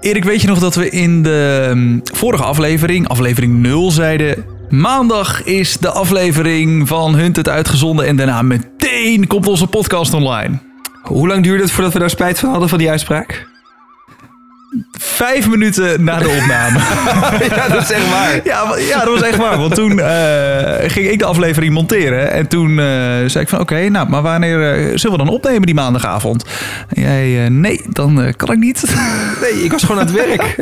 Erik, weet je nog dat we in de um, vorige aflevering, aflevering 0, zeiden... Maandag is de aflevering van Hunt het uitgezonden en daarna meteen komt onze podcast online. Hoe lang duurde het voordat we daar spijt van hadden van die uitspraak? Vijf minuten na de opname. ja, dat is echt waar. Ja, ja dat was echt waar. Want toen uh, ging ik de aflevering monteren. En toen uh, zei ik van oké, okay, nou, maar wanneer uh, zullen we dan opnemen die maandagavond? En jij, nee, dan kan ik niet. nee, ik was gewoon aan het werk.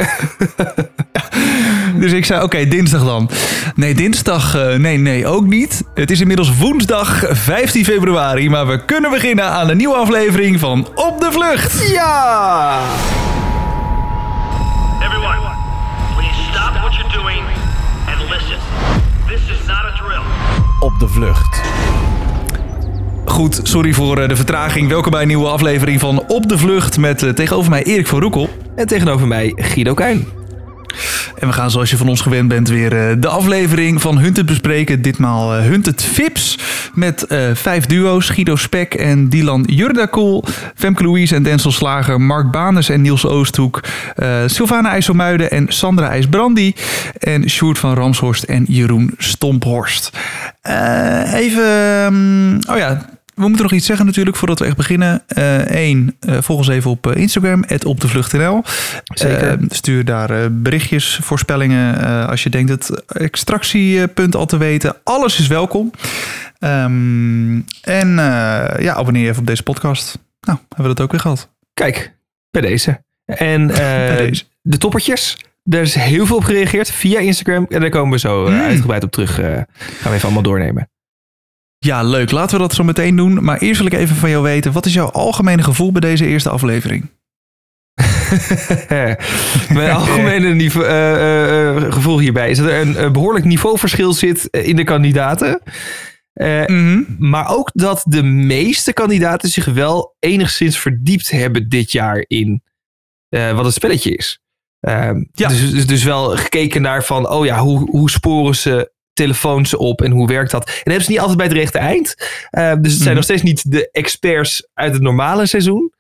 dus ik zei oké, okay, dinsdag dan. Nee, dinsdag, nee, nee, ook niet. Het is inmiddels woensdag 15 februari. Maar we kunnen beginnen aan een nieuwe aflevering van Op de Vlucht. Ja! Is. Op de vlucht. Goed, sorry voor de vertraging. Welkom bij een nieuwe aflevering van Op de Vlucht met uh, tegenover mij Erik van Roekel. En tegenover mij Guido Kuin. En we gaan zoals je van ons gewend bent weer uh, de aflevering van Hunted bespreken. Ditmaal uh, Hunted Vips met uh, vijf duo's. Guido Spek en Dylan Jurdakool. Femke Louise en Denzel Slager. Mark Banes en Niels Oosthoek. Sylvana IJsselmuiden en Sandra IJsbrandi. En Sjoerd van Ramshorst en Jeroen Stomphorst. even... Um, oh ja, we moeten nog iets zeggen natuurlijk voordat we echt beginnen. Eén, uh, uh, volg ons even op Instagram, opdevlucht.nl. Zeker. Uh, stuur daar berichtjes, voorspellingen. als je denkt het extractiepunt al te weten. Alles is welkom. Um, en ja, abonneer je even op deze podcast. Nou, hebben we dat ook weer gehad. Kijk, bij deze. En bij deze. de toppertjes. Er is heel veel op gereageerd via Instagram. En daar komen we zo mm. uitgebreid op terug. gaan we even allemaal doornemen. Ja, leuk. Laten we dat zo meteen doen. Maar eerst wil ik even van jou weten. Wat is jouw algemene gevoel bij deze eerste aflevering? Mijn algemene niveau, uh, uh, gevoel hierbij is dat er een, een behoorlijk niveauverschil zit in de kandidaten. Uh, mm -hmm. Maar ook dat de meeste kandidaten zich wel enigszins verdiept hebben dit jaar in wat het spelletje is. ja. dus, dus, dus wel gekeken naar van, oh ja, hoe, hoe sporen ze telefoons op en hoe werkt dat? En dat hebben ze niet altijd bij het rechte eind. Uh, dus het zijn mm. nog steeds niet de experts uit het normale seizoen.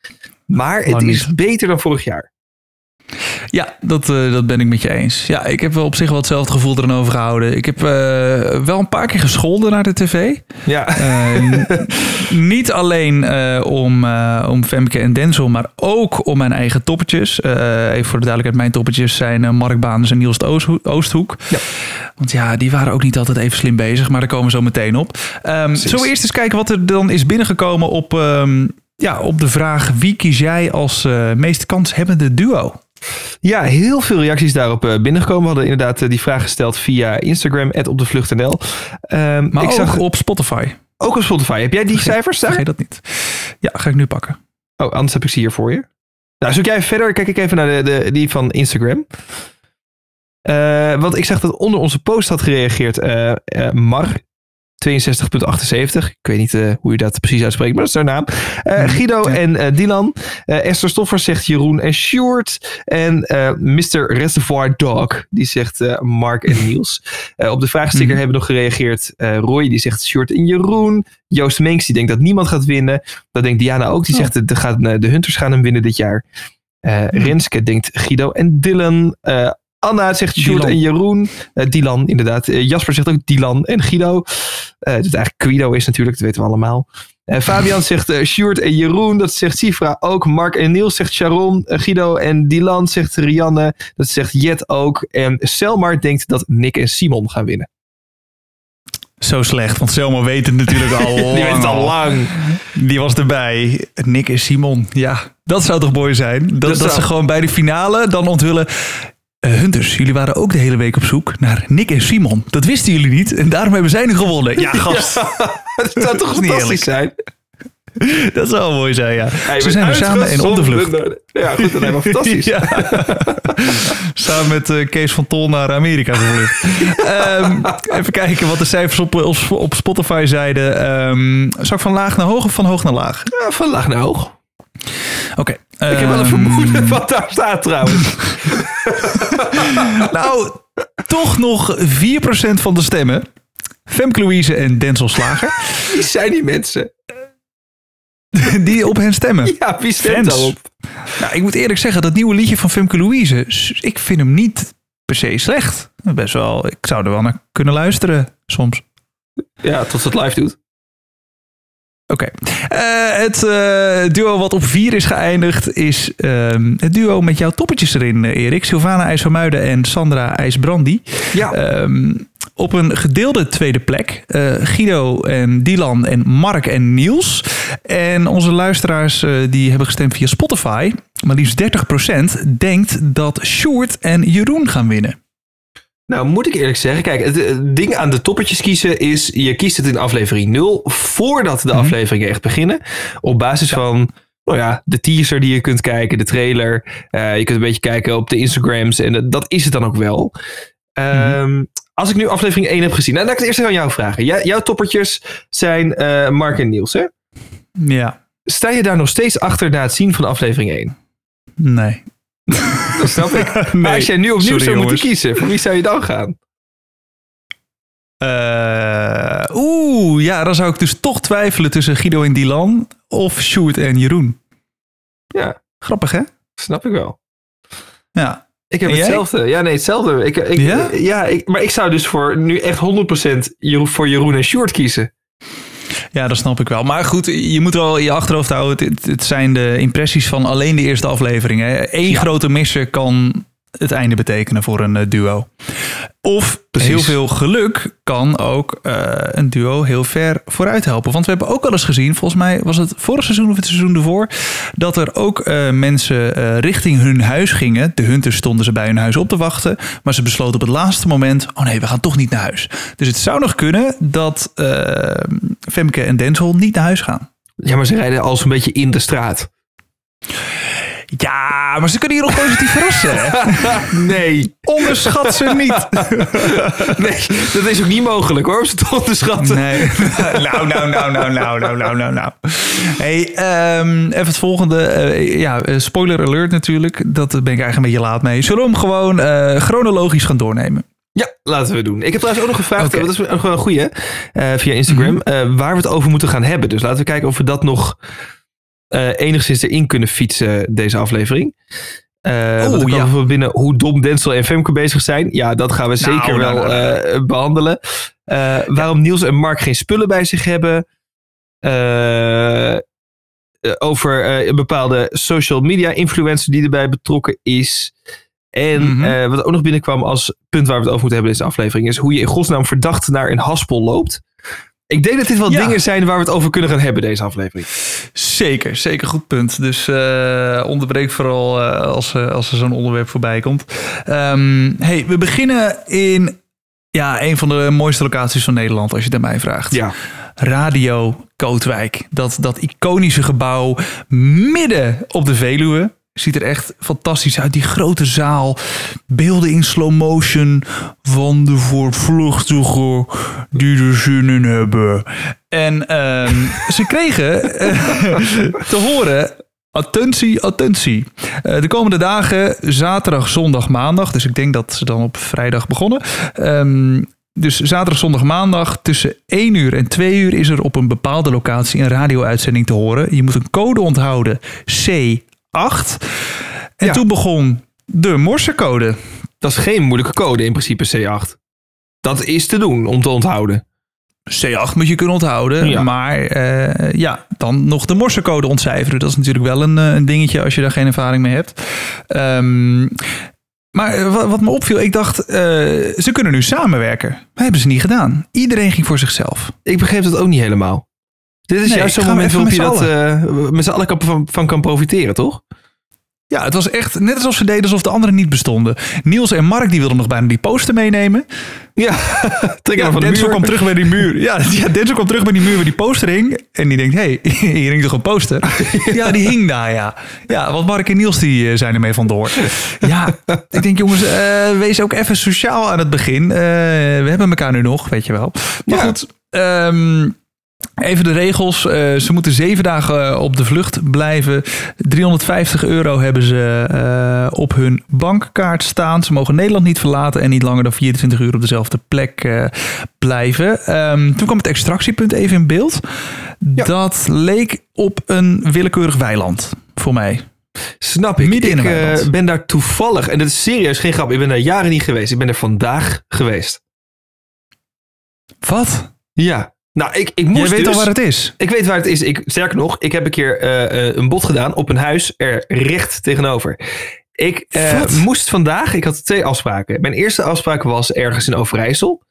Maar het is beter dan vorig jaar. Ja, dat, uh, dat ben ik met je eens. Ja, ik heb wel op zich wel hetzelfde gevoel erin overgehouden. Ik heb uh, wel een paar keer gescholden naar de tv. Ja. Uh, niet alleen om, om Femke en Denzel, maar ook om mijn eigen toppetjes. even voor de duidelijkheid, mijn toppetjes zijn Mark Baans en Niels Oosthoek. Ja. Want ja, die waren ook niet altijd even slim bezig, maar daar komen we zo meteen op. Um, zullen we eerst eens kijken wat er dan is binnengekomen op, um, ja, op de vraag... wie kies jij als meest kanshebbende duo? Ja, heel veel reacties daarop binnengekomen. We hadden inderdaad die vraag gesteld via Instagram, opdevlucht.nl. Um, maar ik ook zag op Spotify. Ook op Spotify. Heb jij die vergeet, cijfers daar? Vergeet dat niet. Ja, ga ik nu pakken. Oh, anders heb ik ze hier voor je. Nou, zoek jij verder. Kijk ik even naar de, de, die van Instagram. Uh, want ik zag dat onder onze post had gereageerd uh, uh, Mar. 62,78. Ik weet niet uh, hoe je dat precies uitspreekt, maar dat is haar naam. Uh, Guido ja. en uh, Dylan. Esther Stoffers zegt Jeroen en Sjoerd. En Mr. Reservoir Dog, die zegt Mark en Niels. op de vraagsticker mm. hebben nog gereageerd Roy, die zegt Sjoerd en Jeroen. Joost Menks, die denkt dat niemand gaat winnen. Dat denkt Diana ook, die oh. zegt de, gaat, de Hunters gaan hem winnen dit jaar. Mm. Renske denkt Guido en Dylan. Anna zegt Sjoerd en Jeroen. Dylan, inderdaad. Jasper zegt ook Dylan en Guido. Dat het eigenlijk Guido is natuurlijk, dat weten we allemaal. Fabian zegt uh, Sjoerd en Jeroen. Dat zegt Sifra ook. Mark en Niels zegt Sharon. Guido en Dylan zegt Rianne. Dat zegt Jet ook. En Selmar denkt dat Nick en Simon gaan winnen. Zo slecht, want Selma weet het natuurlijk al Die weet het al lang. Die was erbij. Nick en Simon. Ja, dat zou toch mooi zijn? Dat, dat, dat ze gewoon bij de finale dan onthullen... Uh, Hunters, jullie waren ook de hele week op zoek naar Nick en Simon. Dat wisten jullie niet en daarom hebben zij nu gewonnen. Ja, gast. Ja, dat zou toch niet eerlijk zijn? Dat zou mooi zijn, ja. Hey, Ze zijn er samen en op de vlucht. Ja, goed, dat helemaal fantastisch. ja. samen met uh, Kees van Tol naar Amerika gevlucht. um, even kijken wat de cijfers op, op Spotify zeiden. Um, zal ik van laag naar hoog of van hoog naar laag? Ja, van laag naar hoog. Oké. Okay, ik heb wel een vermoeden wat daar staat trouwens. nou, toch nog 4% van de stemmen. Femke Louise en Denzel Slager. Wie zijn die mensen? die op hen stemmen. Ja, wie stemt daarop? Nou, ik moet eerlijk zeggen, dat nieuwe liedje van Femke Louise, ik vind hem niet per se slecht. Best wel, ik zou er wel naar kunnen luisteren soms. Ja, tot ze het live doet. Oké. Eh, het eh, duo wat op vier is geëindigd is ehm, het duo met jouw toppetjes erin, eh, Erik. Sylvana IJsvermuiden en Sandra IJsbrandi. Ja. Ehm, op een gedeelde tweede plek. Guido en Dylan en Mark en Niels. En onze luisteraars die hebben gestemd via Spotify. Maar liefst 30% denkt dat Sjoerd en Jeroen gaan winnen. Nou, moet ik eerlijk zeggen, kijk, het, ding aan de toppertjes kiezen is, je kiest het in aflevering 0 voordat de afleveringen echt beginnen. Op basis van, nou ja, de teaser die je kunt kijken, de trailer. Eh, je kunt een beetje kijken op de Instagrams en dat, dat is het dan ook wel. Ehm, Als ik nu aflevering 1 heb gezien, nou, laat ik het eerst aan jou vragen. Jij- jouw toppertjes zijn eh, Mark en Niels, hè? Ja, Sta je daar nog steeds achter na het zien van aflevering 1? nee. Dat snap ik. Maar als jij nu opnieuw sorry, zou moeten kiezen, voor wie zou je dan gaan? Eh, Oeh, ja, dan zou ik dus toch twijfelen tussen Guido en Dylan of Sjoerd en Jeroen. Ja, Grappig, hè? snap ik wel. Ja. Ik heb hetzelfde. Ja, nee, hetzelfde. Ik, ik, Ja? ja? ik, maar ik zou dus voor nu echt 100% Jeroen, voor Jeroen en Short kiezen. Ja, dat snap ik wel. Maar goed, je moet wel in je achterhoofd houden. Het, het zijn de impressies van alleen de eerste aflevering. hè. Eén Ja. grote misser kan het einde betekenen voor een eh, duo. Of Precies. heel veel geluk kan ook eh, een duo heel ver vooruit helpen. Want we hebben ook al eens gezien, volgens mij was het vorig seizoen of het seizoen ervoor, dat er ook eh, mensen richting hun huis gingen. De hunters stonden ze bij hun huis op te wachten. Maar ze besloten op het laatste moment, oh nee, we gaan toch niet naar huis. Dus het zou nog kunnen dat Femke en Denzel niet naar huis gaan. Ja, maar ze rijden als een beetje in de straat. Ja, maar ze kunnen hier nog positief verrassen. Hè? Nee. Onderschat ze niet. nee, dat is ook niet mogelijk hoor, om ze te onderschatten. Nee. nou, nou, nou, nou, nou, nou, nou, nou, nou. Hey, ehm, even het volgende. Eh, ja, eh, spoiler alert natuurlijk. Dat ben ik eigenlijk een beetje laat mee. Zullen we hem gewoon eh, chronologisch gaan doornemen? Ja, laten we doen. Ik heb trouwens ook nog gevraagd, dat is gewoon een goeie, eh, via Instagram, eh, waar we het over moeten gaan hebben. Dus laten we kijken of we dat nog eh, enigszins erin kunnen fietsen, deze aflevering. Want dan ja. we binnen hoe dom Denzel en Femke bezig zijn. Ja, dat gaan we Nou, zeker nou, wel nou, nou. eh, behandelen. Eh, waarom Niels en Mark geen spullen bij zich hebben. Over een bepaalde social media influencer die erbij betrokken is. En Mhm. wat ook nog binnenkwam als punt waar we het over moeten hebben in deze aflevering is hoe je in godsnaam verdacht naar een haspel loopt. Ik denk dat dit wel Ja. dingen zijn waar we het over kunnen gaan hebben deze aflevering. Zeker, zeker goed punt. Dus eh, onderbreek vooral eh, als, eh, als er zo'n onderwerp voorbij komt. Ehm, hey, we beginnen in ja, een van de mooiste locaties van Nederland, als je het aan mij vraagt. Ja. Radio Kootwijk. Dat, dat iconische gebouw midden op de Veluwe. Ziet er echt fantastisch uit. Die grote zaal. Beelden in slow motion van de voortvluchtigen die er zin in hebben. En ehm, ze kregen eh, te horen... Attentie, attentie. Eh, de komende dagen, zaterdag, zondag, maandag. Dus ik denk dat ze dan op vrijdag begonnen. Ehm, dus zaterdag, zondag, maandag tussen 1 uur en 2 uur is er op een bepaalde locatie een radio-uitzending te horen. Je moet een code onthouden, C8. En Ja. toen begon de morsecode. Dat is geen moeilijke code in principe C8. Dat is te doen om te onthouden. C8 moet je kunnen onthouden, Ja. maar eh, ja, dan nog de morsecode ontcijferen. Dat is natuurlijk wel een, eh, een dingetje als je daar geen ervaring mee hebt. Ehm, maar eh, wat, wat me opviel, ik dacht, ze kunnen nu samenwerken. Maar hebben ze niet gedaan. Iedereen ging voor zichzelf. Ik begreep dat ook niet helemaal. Dit is Nee, juist zo'n moment waarop je dat eh, met z'n allen kan- van, van kan profiteren, toch? Ja, het was echt net alsof ze deden alsof de anderen niet bestonden. Niels en Mark die wilden nog bijna die poster meenemen. Ja, Ja, van de Denzel kwam terug bij die muur. Ja, ja, Denzel kwam terug bij die muur waar die poster hing. En die denkt, hé, hey, hier hing toch een poster? Ja, die hing daar, ja. Ja, want Mark en Niels die eh, zijn ermee vandoor. Ja, ik denk jongens, eh, wees ook even sociaal aan het begin. We hebben elkaar nu nog, weet je wel. Maar Ja. goed, ehm, Even de regels. Eh, ze moeten zeven dagen eh, op de vlucht blijven. 350 euro hebben ze eh, op hun bankkaart staan. Ze mogen Nederland niet verlaten en niet langer dan 24 uur op dezelfde plek blijven. Ehm, toen kwam het extractiepunt even in beeld. Dat leek op een willekeurig weiland voor mij. Snap ik. Midden in ik ben daar toevallig, en dat is serieus geen grap, ik ben daar jaren niet geweest. Ik ben er vandaag geweest. Wat? Ja. Nou, ik, ik moest Jij weet dus, al waar het is. Ik weet waar het is. Ik, sterker nog, ik heb een keer eh, eh, een bod gedaan op een huis er recht tegenover. Ik eh, moest vandaag, ik had twee afspraken. Mijn eerste afspraak was ergens in Overijssel.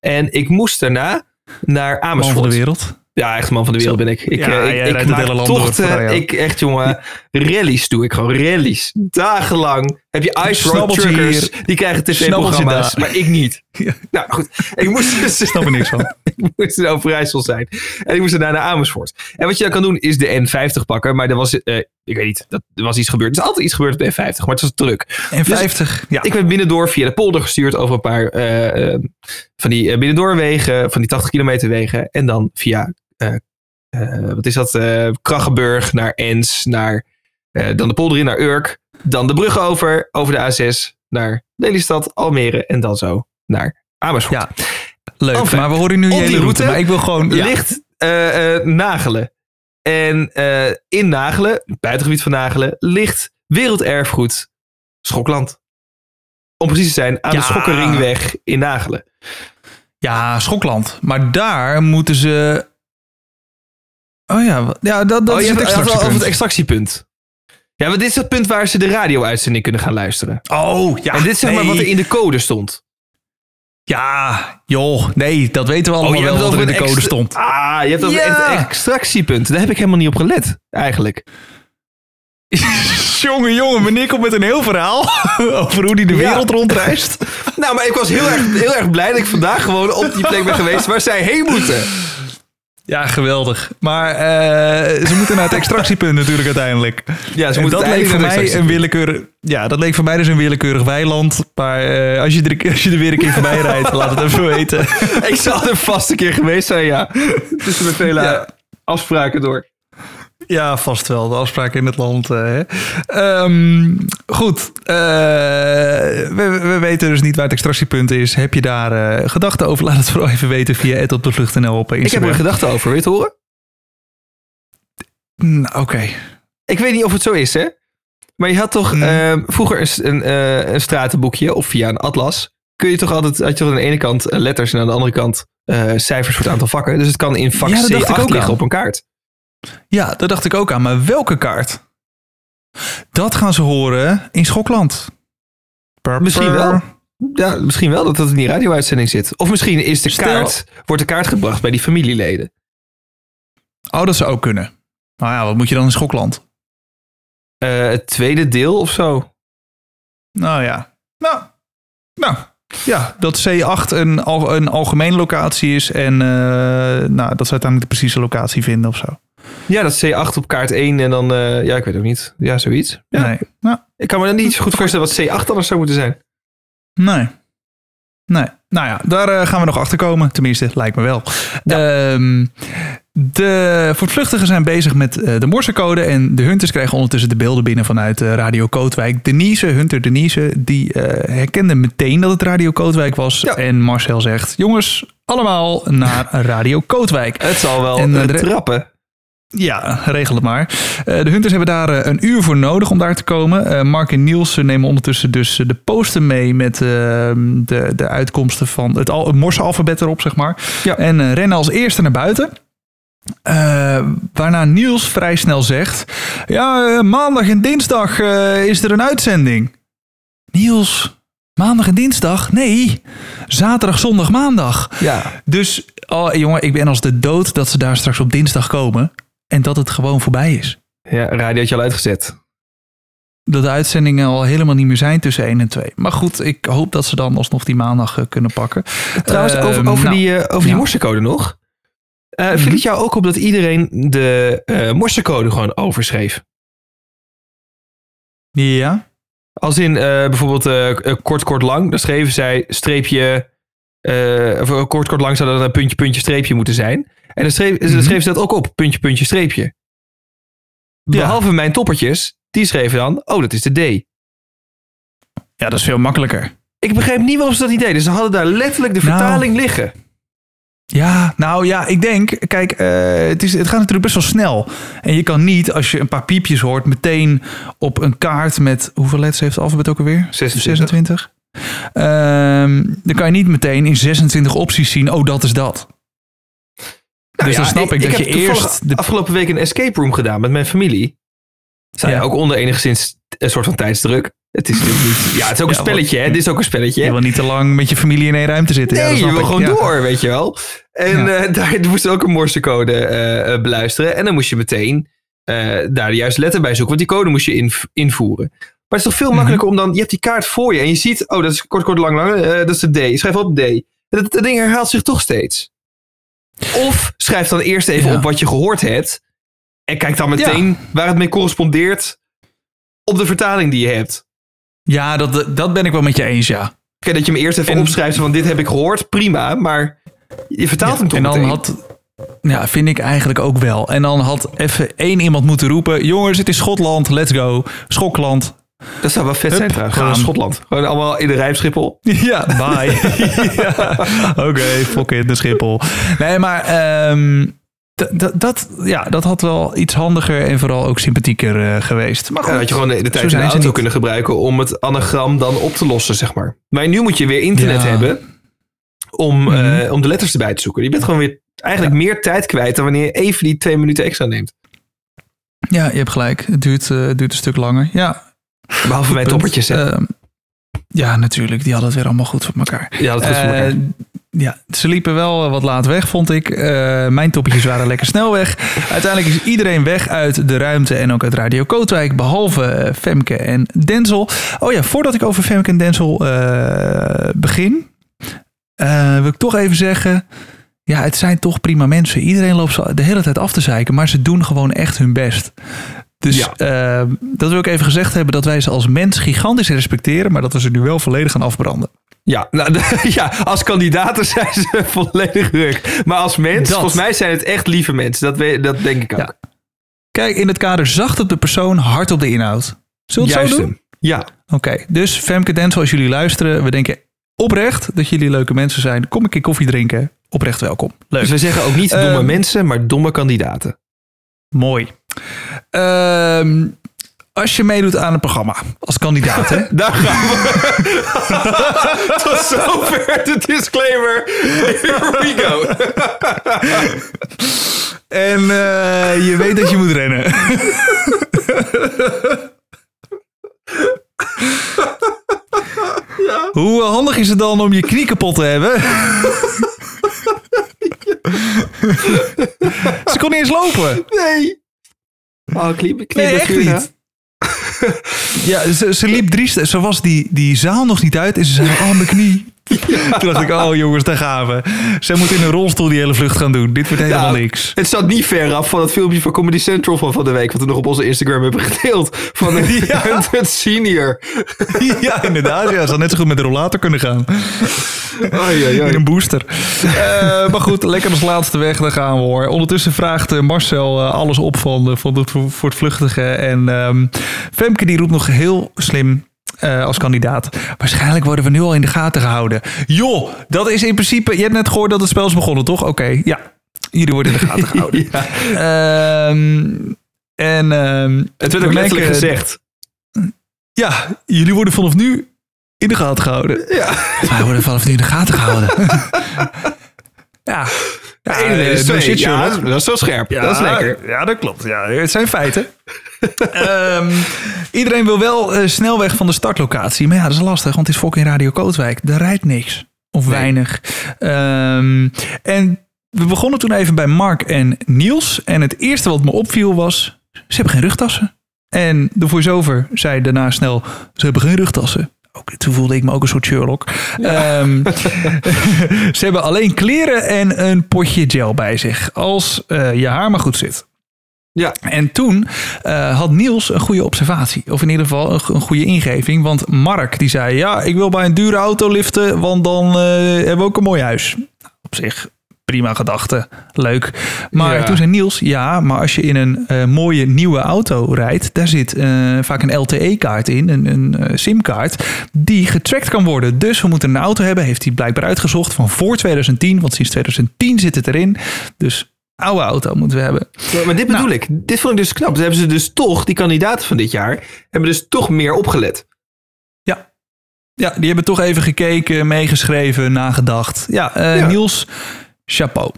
En ik moest daarna naar Man Amersfoort. van de wereld. Ja, echt man van de wereld ben ik. Ik, Ja, ik, ik rijdt het maak hele land door tochten. Ik echt, jongen, rallies doe ik gewoon. Rallies. Dagenlang heb je ice road truckers. Die krijgen tv-programma's, maar ik niet. Ja. Nou goed, ik moest dus Snap er niks van. ik moest in Overijssel zijn. En ik moest daarna naar Amersfoort. En wat je dan kan doen is de N50 pakken. Maar er was, eh, ik weet niet, dat, er was iets gebeurd. Er is altijd iets gebeurd op de N50, maar het was druk. En 50. Ja. Ik werd binnendoor via de polder gestuurd over een paar eh, eh, van die binnendoorwegen, van die 80 kilometer wegen. En dan via, wat is dat, Kraggenburg naar Ens, naar, eh, dan de polder in naar Urk. Dan de brug over, over de A6 naar Lelystad, Almere en dan zo naar Amersfoort. Ja. Leuk, Enfin, maar we horen nu je hele route. route Maar ik wil gewoon... Ja. ligt eh, eh, Nagelen. En in Nagelen, buitengebied van Nagelen, ligt werelderfgoed Schokland. Om precies te zijn, aan de. Schokkeringweg in Nagelen. Ja, Schokland. Maar daar moeten ze... Oh ja, ja dat, dat oh, is het over het extractiepunt. Ja, maar dit is het punt waar ze de radio-uitzending kunnen gaan luisteren. Oh, ja. en dit is zeg maar nee. wat er in de code stond. Ja, joh. Nee, dat weten we allemaal je wel hebt wat het er in de code een stond. Ah, je hebt over Ja. het extractiepunt. Daar heb ik helemaal niet op gelet, eigenlijk. jongen, jongen. Meneer komt met een heel verhaal over hoe hij de Ja. wereld rondreist. Nou, maar ik was heel erg, heel erg blij dat ik vandaag gewoon op die plek ben geweest waar zij heen moeten. Ja, geweldig. Maar eh, ze moeten naar het extractiepunt natuurlijk uiteindelijk. Ja, ze En moeten dat leek voor mij een willekeurig... Ja, dat leek voor mij dus een willekeurig weiland. Maar eh, als, je er, als je er weer een keer voorbij rijdt, laat het even weten. Ik zal er vast een keer geweest zijn, ja. Tussen mijn vele Ja. afspraken door. Ja, vast wel. De afspraken in het land. eh, hè. Ehm, goed. eh, we, we weten dus niet waar het extractiepunt is. Heb je daar eh, gedachten over? Laat het vooral even weten via het op de vlucht.nl op Ik heb er Instagram. een gedachte over, wil je het horen? Nou, Oké. Ik weet niet of het zo is, hè? Maar je had toch Mm. ehm, vroeger een, een, een stratenboekje of via een atlas. Kun je toch altijd, had je aan de ene kant letters en aan de andere kant cijfers voor het aantal vakken. Dus het kan in vak Ja, dat dacht ik C8 ook liggen op een kaart. Ja, daar dacht ik ook aan. Maar welke kaart? Dat gaan ze horen in Schokland. Purper. Misschien wel. Ja, misschien wel dat dat in die radio-uitzending zit. Of misschien is de Stel- kaart, wordt de kaart gebracht bij die familieleden. Oh, dat zou ook kunnen. Nou ja, wat moet je dan in Schokland? Eh, het tweede deel of zo. Nou ja. Nou, nou. Ja, dat C8 een, al, een algemene locatie is. En eh, nou, dat ze uiteindelijk de precieze locatie vinden of zo. Ja, dat is C8 op kaart 1 en dan, eh, ja, ik weet ook niet. Ja, zoiets. Ja. Nee. Nou, Ik kan me dan niet goed voorstellen wat C8 anders zou moeten zijn. nee. Nee. Nou ja, daar eh, gaan we nog achter komen. Tenminste, lijkt me wel. Ehm, de voortvluchtigen zijn bezig met eh, de morsecode. En de hunters krijgen ondertussen de beelden binnen vanuit Radio Kootwijk. Denise, Hunter Denise, die herkende meteen dat het Radio Kootwijk was. Ja. En Marcel zegt, jongens, allemaal naar Radio Kootwijk. Het zal wel En, trappen. Ja, regel het maar. Eh, de Hunters hebben daar eh, een uur voor nodig om daar te komen. Eh, Mark en Niels nemen ondertussen dus de poster mee met de, de uitkomsten van het, al, het Morse-alfabet erop, zeg maar. Ja. En rennen als eerste naar buiten. Waarna Niels vrij snel zegt: Ja, maandag en dinsdag is er een uitzending. Niels, maandag en dinsdag? Nee, zaterdag, zondag, maandag. Ja. Dus, oh, jongen, ik ben als de dood dat ze daar straks op dinsdag komen. En dat het gewoon voorbij is. ja, radio had je al uitgezet. Dat de uitzendingen al helemaal niet meer zijn tussen 1 en 2. Maar goed, ik hoop dat ze dan alsnog die maandag eh, kunnen pakken. Trouwens, over, Ehm, over nou, die, eh, over die ja. morsecode nog. Eh Viel Mhm. het jou ook op dat iedereen de eh morsecode gewoon overschreef? Ja. Als in eh, bijvoorbeeld eh, eh, kort, kort, lang. Dan schreven zij streepje... eh, of eh, kort, kort, lang zou dat een puntje, puntje, streepje moeten zijn. En dan schreef, dan Mhm. schreef ze dat ook op, puntje, puntje, streepje. Behalve mijn toppertjes, die schreven dan, oh, dat is de D. Ja, dat is veel makkelijker. Ik begreep niet waarom ze dat niet deden. Ze hadden daar letterlijk de Nou. vertaling liggen. Ja, nou ja, ik denk, kijk, eh, het, is, het gaat natuurlijk best wel snel. En je kan niet, als je een paar piepjes hoort, meteen op een kaart met, hoeveel letters heeft het alfabet ook alweer? 26. 26. Ehm, dan kan je niet meteen in 26 opties zien, oh, dat is dat. Nou dus dan snap ik, dat je eerst... De, afgelopen week een escape room gedaan met mijn familie. Zij Ja. ook onder enigszins een soort van tijdsdruk. Het is natuurlijk niet... Ja, het is ook een spelletje, hè? Dit is ook een spelletje. je wil niet te lang met je familie in één ruimte zitten. ja, je wil ik. gewoon door, weet je wel. En eh, daar moest je ook een morsecode eh, eh, beluisteren. En dan moest je meteen daar de juiste letter bij zoeken. Want die code moest je inv- invoeren. Maar het is toch veel Mhm. makkelijker om dan... Je hebt die kaart voor je en je ziet... Oh, dat is kort, kort, lang, lang. dat is de D. Je schrijft op D. Dat ding herhaalt zich toch steeds. Of schrijf dan eerst even Ja. op wat je gehoord hebt. En kijk dan meteen waar het mee correspondeert op de vertaling die je hebt. Ja, dat, dat ben ik wel met je eens, ja. Kijk, dat je hem eerst even En- opschrijft van dit heb ik gehoord, prima. Maar je vertaalt hem toch en dan meteen. had... Ja, vind ik eigenlijk ook wel. En dan had even één iemand moeten roepen... Jongens, het is Schotland, let's go. Schokland. Dat zou wel vet Hup, zijn trouwens. Gewoon gaan. in Schotland. Gewoon allemaal in de rijpschippel. Ja, bye. ja. Oké, fuck it, de Schiphol. Nee, maar ehm, dat, ja, dat had wel iets handiger en vooral ook sympathieker eh, geweest. Maar goed, had je gewoon de, tijd in de auto niet. kunnen gebruiken om het anagram dan op te lossen, zeg maar. Maar nu moet je weer internet Ja. hebben om, Mhm. eh, om de letters erbij te zoeken. Je bent gewoon weer eigenlijk meer tijd kwijt dan wanneer je even die twee minuten extra neemt. Ja, je hebt gelijk. Het duurt, eh, het duurt een stuk langer. Ja, Behalve mijn toppertjes. Ehm, ja, natuurlijk. Die hadden het weer allemaal goed voor elkaar. ja, dat goed voor elkaar. Eh, ja, ze liepen wel wat laat weg, vond ik. Eh, mijn toppetjes waren lekker snel weg. Uiteindelijk is iedereen weg uit de ruimte en ook uit Radio Kootwijk, behalve eh, Femke en Denzel. Oh ja, voordat ik over Femke en Denzel eh, begin, eh, wil ik toch even zeggen. Ja, het zijn toch prima mensen. Iedereen loopt ze de hele tijd af te zeiken, maar ze doen gewoon echt hun best. Dus Ja. eh, dat wil ik even gezegd hebben dat wij ze als mens gigantisch respecteren, maar dat we ze nu wel volledig gaan afbranden. Ja, nou, ja, als kandidaten zijn ze volledig ruk. Maar als mens, Dat. volgens mij zijn het echt lieve mensen. Dat, we- dat denk ik ook. Ja. Kijk, in het kader zacht op de persoon, hard op de inhoud. Zullen we het Juist zo doen? hem. Ja, Oké, dus Femke Denzel, als jullie luisteren, we denken oprecht dat jullie leuke mensen zijn. Kom een keer koffie drinken. Oprecht welkom. Leuk. dus we zeggen ook niet domme Ehm, mensen, maar domme kandidaten. Mooi. Ehm, als je meedoet aan een programma als kandidaat, hè? Daar gaan we. Tot zover de disclaimer. Here we go. En eh, je weet dat je moet rennen. Hoe handig is het dan om je knie kapot te hebben? Ze kon niet eens lopen. Nee. Oh, knie, knie Nee, echt niet. Ja, ze, ze liep drie Ze was die, die zaal nog niet uit en ze zei, oh, mijn knie. Toen dacht ik, oh jongens, daar gaan we. Zij moet in een rolstoel die hele vlucht gaan doen. Dit wordt helemaal Nou, niks. Het staat niet ver af van het filmpje van Comedy Central van van de week. Wat we nog op onze Instagram hebben gedeeld. Van een Ja. het senior. Ja, inderdaad. Ja, ze had net zo goed met de rollator kunnen gaan. Oei, oei, In een booster. Eh, maar goed, lekker als laatste weg, daar gaan we hoor. Ondertussen vraagt eh, Marcel eh, alles op van, van het, voor het vluchtige. En ehm, Femke die roept nog heel slim eh, als kandidaat. Waarschijnlijk worden we nu al in de gaten gehouden. Joh, dat is in principe... Je hebt net gehoord dat het spel is begonnen, toch? Oké, ja. Jullie worden in de gaten gehouden. Ja, Ehm, en ehm, het werd we ook letterlijk merken- gezegd. Ja, jullie worden vanaf nu in de gaten gehouden. Ja. Wij worden vanaf nu in de gaten gehouden. ja. Ja, is eh, twee. Ja, Sherlock. dat is zo scherp. dat is lekker. Ja, dat klopt. Ja, het zijn feiten. Ehm, iedereen wil wel eh, snel weg van de startlocatie. Maar ja, dat is lastig, want het is fucking Radio Kootwijk. Daar rijdt niks. Of Nee. weinig. Ehm, en we begonnen toen even bij Mark en Niels. En het eerste wat me opviel was... Ze hebben geen rugtassen. En de voice-over zei daarna snel... Ze hebben geen rugtassen. Ook, toen voelde ik me ook een soort Sherlock. Ehm, ze hebben alleen kleren en een potje gel bij zich. Als eh, je haar maar goed zit. Ja. En toen eh, had Niels een goede observatie. Of in ieder geval een, een goede ingeving. Want Mark die zei... Ja, ik wil bij een dure auto liften. Want dan eh, hebben we ook een mooi huis. Nou, op zich prima gedachte. Leuk. Maar Ja. toen zei Niels, ja, maar als je in een eh, mooie nieuwe auto rijdt, daar zit eh, vaak een LTE-kaart in, een, een eh, SIM-kaart, die getrackt kan worden. Dus we moeten een auto hebben, heeft hij blijkbaar uitgezocht van voor 2010, want sinds 2010 zit het erin. Dus oude auto moeten we hebben. Maar, maar dit bedoel Nou. ik. Dit vond ik dus knap. Dus hebben ze dus toch, die kandidaten van dit jaar, hebben dus toch meer opgelet. Ja, die hebben toch even gekeken, meegeschreven, nagedacht. Ja, Ja. Niels, chapeau.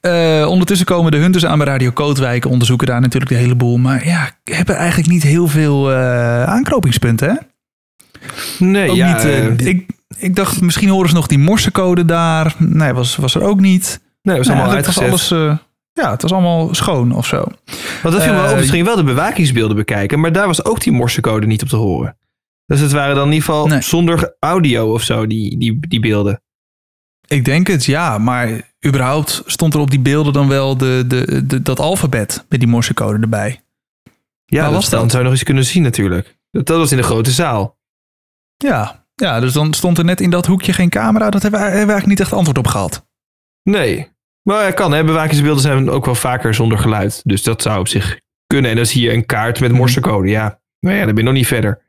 Eh, ondertussen komen de hunters aan bij Radio Kootwijk, onderzoeken daar natuurlijk de hele boel. Maar ja, hebben eigenlijk niet heel veel eh, aanknopingspunten, hè? Nee, Ook niet, eh, ik, ik dacht, misschien horen ze nog die morsecode daar. Nee, was, was er ook niet. nee, was Nee, allemaal eigenlijk uitgezet. was alles, ja, het was allemaal schoon of zo. Want dat viel me je wel de bewakingsbeelden bekijken. Maar daar was ook die morsecode niet op te horen. Dus het waren dan in ieder geval Nee. zonder audio of zo, die, die, die beelden. Ik denk het, ja. Maar überhaupt stond er op die beelden dan wel de, de, de, dat alfabet met die morsecode erbij. Ja, Waar dat was dan dat? zou je nog eens kunnen zien natuurlijk. Dat, dat was in de grote zaal. Ja, ja, dus dan stond er net in dat hoekje geen camera. Dat hebben we, hebben we eigenlijk niet echt antwoord op gehad. Nee. Maar ja, kan hè. Bewakingsbeelden zijn ook wel vaker zonder geluid. Dus dat zou op zich kunnen. En dan zie je een kaart met morsecode. Ja, nou ja, dan ben je nog niet verder.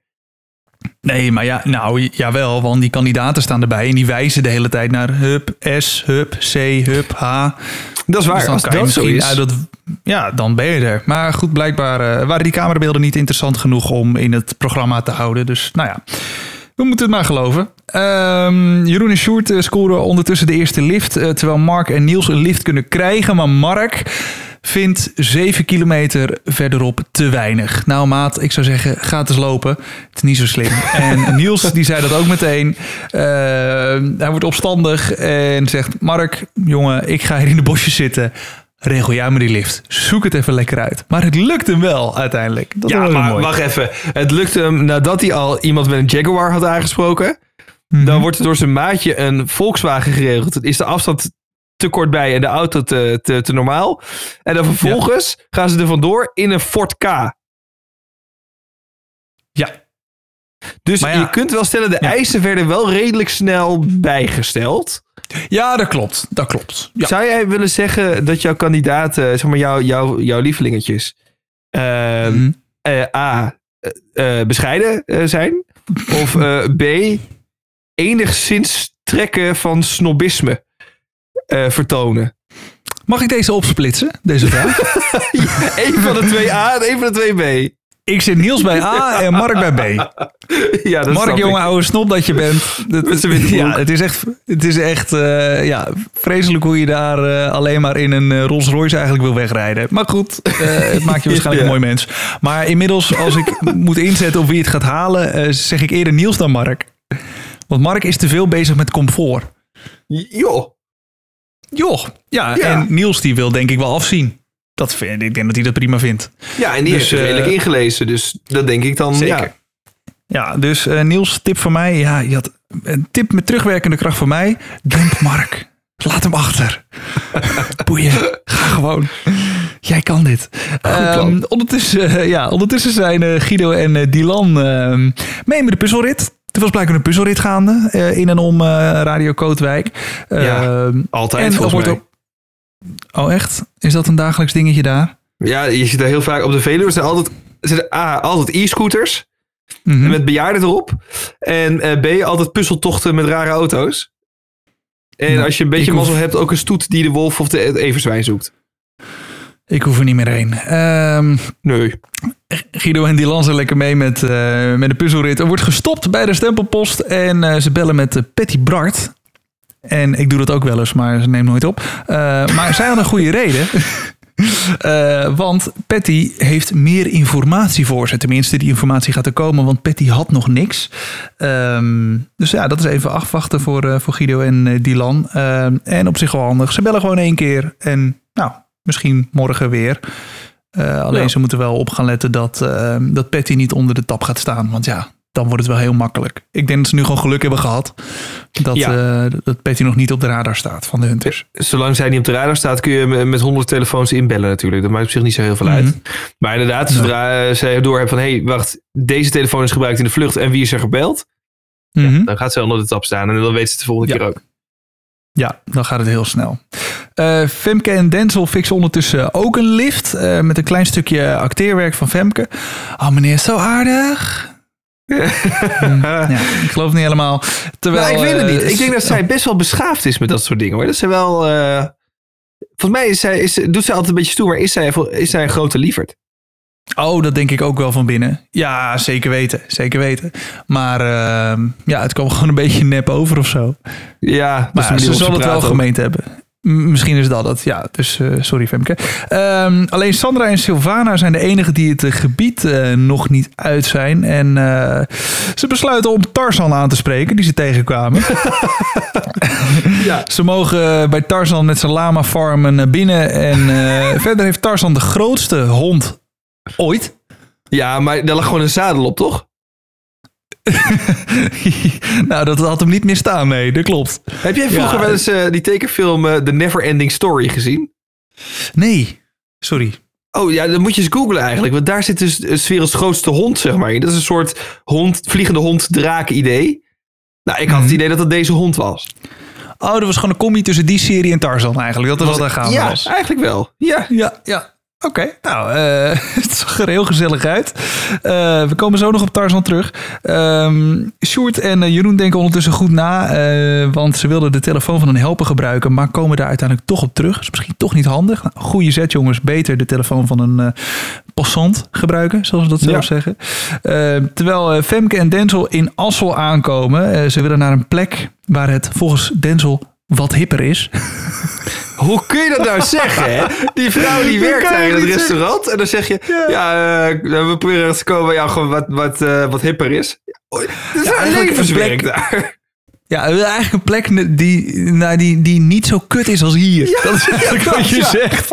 Nee, maar ja, nou jawel, want die kandidaten staan erbij en die wijzen de hele tijd naar hup, S, hup, C, hup, H. Dat is waar. Dus dan Als kan je dat zo is. dat, ja, dan ben je er. Maar goed, blijkbaar eh, waren die camerabeelden niet interessant genoeg om in het programma te houden. Dus nou ja, we moeten het maar geloven. Ehm, Jeroen en Sjoerd eh, scoren ondertussen de eerste lift. eh, terwijl Mark en Niels een lift kunnen krijgen. Maar Mark vindt 7 kilometer verderop te weinig. Nou maat, ik zou zeggen, ga het eens lopen. Het is niet zo slim. En Niels die zei dat ook meteen. Eh, hij wordt opstandig en zegt... Mark, jongen, ik ga hier in de bosjes zitten. Regel jij me die lift. Zoek het even lekker uit. Maar het lukt hem wel uiteindelijk. Dat Ja, maar mooi. wacht even. Het lukte hem nadat hij al iemand met een Jaguar had aangesproken. Mhm. Dan wordt er door zijn maatje een Volkswagen geregeld. Het is de afstand te kort bij en de auto te, te, te normaal. En dan vervolgens gaan ze er vandoor in een Ford K. Ja, Dus ja. je kunt wel stellen, de Ja. eisen werden wel redelijk snel bijgesteld. ja, dat klopt. Dat klopt. Ja. Zou jij willen zeggen dat jouw kandidaten, zeg maar jouw, jouw, jouw lievelingetjes, ehm, Mhm. eh, A, eh, eh, bescheiden eh, zijn? Of eh, B, enigszins trekken van snobisme eh, vertonen? Mag ik deze opsplitsen, deze vraag? Eén van de twee A en één van de twee B. ik zit Niels bij A en Mark bij B. Ja, dat Mark, ik. oude snop dat je bent. Dat, ja, het is echt, het is echt eh, ja, vreselijk hoe je daar eh, alleen maar in een eh, Rolls Royce eigenlijk wil wegrijden. Maar goed, het maakt je waarschijnlijk Ja. een mooi mens. Maar inmiddels, als ik moet inzetten op wie het gaat halen, zeg ik eerder Niels dan Mark. Want Mark is te veel bezig met comfort. Joh. Joh, ja, Ja. en Niels die wil denk ik wel afzien. Dat vind, ik denk dat hij dat prima vindt. Ja, en die Dus, heeft zich redelijk eh, ingelezen. Dus dat denk ik dan. Zeker. Ja. Ja, dus eh, Niels, tip van mij. Ja, je had een tip met terugwerkende kracht van mij. Demp Mark. Laat hem achter. Boeien. Ga gewoon. Jij kan dit. Ehm, ondertussen, eh, ja, ondertussen zijn eh, Guido en eh, Dylan ehm, mee met de puzzelrit. Er was blijkbaar een puzzelrit gaande eh, in en om eh, Radio Kootwijk. Ja, Ehm, Altijd en volgens mij. ook- Oh, echt? Is dat een dagelijks dingetje daar? Ja, je ziet er heel vaak op de Veluwe. Er zijn altijd, er zijn A, altijd e-scooters. Mhm. Met bejaarden erop. En eh, B, altijd puzzeltochten met rare auto's. En Nou, als je een beetje hoef- mazzel hebt, ook een stoet die de wolf of de, everzwijn zoekt. Ik hoef er niet meer heen. Ehm, Nee. Guido en Dylan zijn lekker mee met, eh, met de puzzelrit. Er wordt gestopt bij de stempelpost en eh, ze bellen met uh, Patty Bart. En ik doe dat ook wel eens, maar ze neemt nooit op. Eh, maar zij had een goede reden. Eh, want Patty heeft meer informatie voor ze. Tenminste, die informatie gaat er komen, want Patty had nog niks. Ehm, dus ja, dat is even afwachten voor, eh, voor Guido en Dylan. Ehm, en op zich wel handig. Ze bellen gewoon één keer en nou, misschien morgen weer. Alleen Ja. ze moeten wel op gaan letten dat, uh, dat Patty niet onder de tap gaat staan. Want ja, dan wordt het wel heel makkelijk. Ik denk dat ze nu gewoon geluk hebben gehad. Dat, Ja. uh, dat Patty nog niet op de radar staat van de Hunters. Zolang zij niet op de radar staat, kun je met- honderd telefoons inbellen natuurlijk. Dat maakt op zich niet zo heel veel uit. Mhm. Maar inderdaad, zodra uh, zij door hebben van... hé, hey, wacht, deze telefoon is gebruikt in de vlucht en wie is er gebeld? Mhm. Dan gaat ze onder de tap staan en dan weet ze het de volgende Ja. keer ook. Ja, dan gaat het heel snel. Eh, Femke en Denzel fixen ondertussen ook een lift. eh, met een klein stukje acteerwerk van Femke. Oh, meneer, zo aardig. Hm, ja, ik geloof niet helemaal. Terwijl, nou, ik weet het eh, niet. Ik denk dat zij best wel beschaafd is met dat soort dingen hoor. Dat ze wel. eh, volgens mij is zij, is, doet zij altijd een beetje stoer, maar is zij, is zij een grote lieverd? Oh, dat denk ik ook wel van binnen. Ja, zeker weten. Zeker weten. Maar ehm, ja, het kwam gewoon een beetje nep over of zo. Ja, Maar ze zal het wel ook. gemeend hebben. Misschien is dat het, ja. Dus eh, sorry Femke. Ehm, alleen Sandra en Sylvana zijn de enigen die het eh, gebied eh, nog niet uit zijn. En ze besluiten om Tarzan aan te spreken, die ze tegenkwamen. Ja. Ze mogen bij Tarzan met zijn lama farmen naar binnen. En verder heeft Tarzan de grootste hond ooit. Ja, maar daar lag gewoon een zadel op, toch? nou, dat had hem niet meer staan, nee, dat klopt. Heb jij vroeger Ja. wel eens eh, die tekenfilm eh, The Never Ending Story gezien? Nee, sorry. Oh ja, dan moet je eens googlen eigenlijk. Want daar zit dus de 's werelds grootste hond, zeg maar. in. Dat is een soort hond, vliegende hond, draak idee. Nou, ik had het Mhm. idee dat dat deze hond was. Oh, dat was gewoon een combi tussen die serie en Tarzan eigenlijk. Dat er wat aan gaan ja, was. eigenlijk wel. Ja. Ja, ja. Oké, nou, eh, het zag er heel gezellig uit. Eh, we komen zo nog op Tarzan terug. Ehm Sjoerd en eh, Jeroen denken ondertussen goed na. want ze wilden de telefoon van een helper gebruiken. Maar komen daar uiteindelijk toch op terug. Is misschien toch niet handig. Nou, goede zet jongens. Beter de telefoon van een passant gebruiken. Zoals ze dat zelf Ja. zeggen. Terwijl Femke en Denzel in Assel aankomen. ze willen naar een plek waar het volgens Denzel wat hipper is. Hoe kun je dat nou zeggen, hè? Die vrouw die werkt daar in het zeggen. restaurant. En dan zeg je, ja, eh, we proberen te komen ja, gewoon wat, wat, eh, wat hipper is. Oh, Dat is Ja, eigenlijk een plek- daar. Ja, eigenlijk een plek die, nou, die, die niet zo kut is als hier. dat is eigenlijk wat je zegt.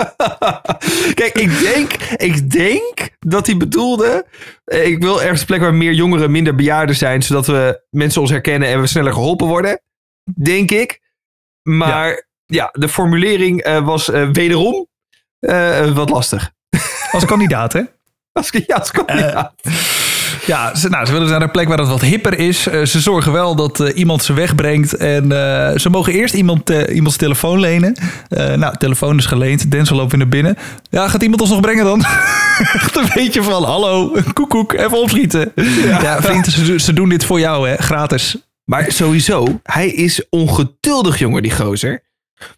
Kijk, ik denk, ik denk dat hij bedoelde... eh, Ik wil ergens een plek waar meer jongeren, minder bejaarden zijn... zodat we mensen ons herkennen en we sneller geholpen worden. Denk ik. Maar ja, de formulering eh, was eh, wederom eh, wat lastig. Als kandidaat, hè? Als, ja, als kandidaat. Ja, ze, nou, ze willen naar een plek waar het wat hipper is. Ze zorgen wel dat iemand ze wegbrengt. En ze mogen eerst iemand, iemands telefoon lenen. Nou, telefoon is geleend. Denzel loopt weer naar binnen. Ja, gaat iemand ons nog brengen dan? Echt een beetje van, hallo, koekoek, even opschieten. Ja, vriend, ze, ze doen dit voor jou, hè, gratis. Maar sowieso, hij is ongeduldig, jongen, die gozer.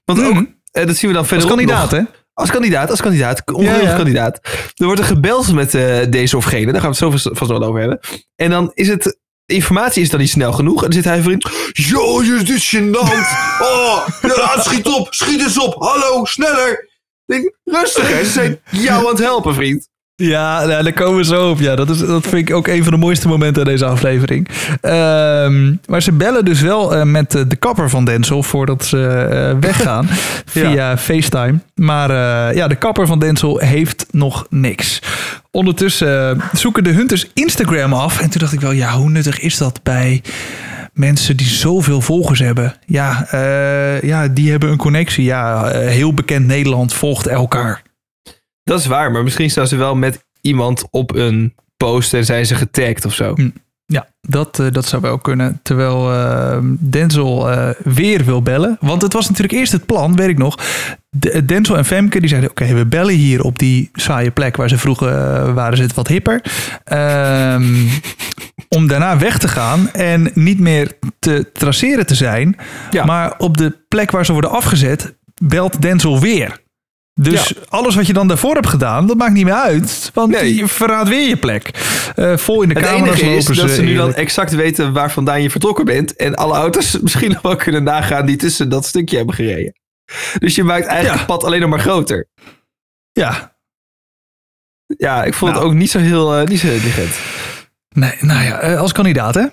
Want ook, Mhm. eh, dat zien we dan Als verder kandidaat, hè? Als kandidaat, als kandidaat, ongeduldig Ja, ja. kandidaat. Er wordt er gebeld met eh, deze of gene, daar gaan we het zo vast wel over hebben. En dan is het, de informatie is dan niet snel genoeg. En dan zit hij in, yo, dit is gênant. Oh, ja, schiet op, schiet eens op, hallo, sneller. Denk, rustig, hè. ze zijn jou aan het helpen, vriend. Ja, nou, daar komen we zo op. Ja, dat, is, dat vind ik ook een van de mooiste momenten in deze aflevering. Ehm, maar ze bellen dus wel eh, met de kapper van Denzel voordat ze eh, weggaan via FaceTime. Maar eh, ja, de kapper van Denzel heeft nog niks. Ondertussen zoeken de hunters Instagram af. En toen dacht ik wel, ja, hoe nuttig is dat bij mensen die zoveel volgers hebben? Ja, ja die hebben een connectie. Ja, heel bekend Nederland volgt elkaar. Dat is waar, maar misschien staan ze wel met iemand op een post en zijn ze getagd of zo. Ja, dat, eh, dat zou wel kunnen. Terwijl eh, Denzel eh, weer wil bellen. Want het was natuurlijk eerst het plan, weet ik nog. De- Denzel en Femke die zeiden: Oké, we bellen hier op die saaie plek waar ze vroeger eh, waren, ze het wat hipper. Ehm, om daarna weg te gaan en niet meer te traceren te zijn. Ja. Maar op de plek waar ze worden afgezet, belt Denzel weer. Dus alles wat je dan daarvoor hebt gedaan, dat maakt niet meer uit. Want Nee. je verraadt weer je plek. Eh, vol in de Het camera's enige is dat ze nu dan exact weten waar vandaan je vertrokken bent. En alle auto's misschien nog wel kunnen nagaan die tussen dat stukje hebben gereden. Dus je maakt eigenlijk Ja. het pad alleen nog maar groter. Ja, Ja, ik vond Nou. het ook niet zo heel, eh, niet zo heel intelligent. nee, nou ja, eh, als kandidaat hè?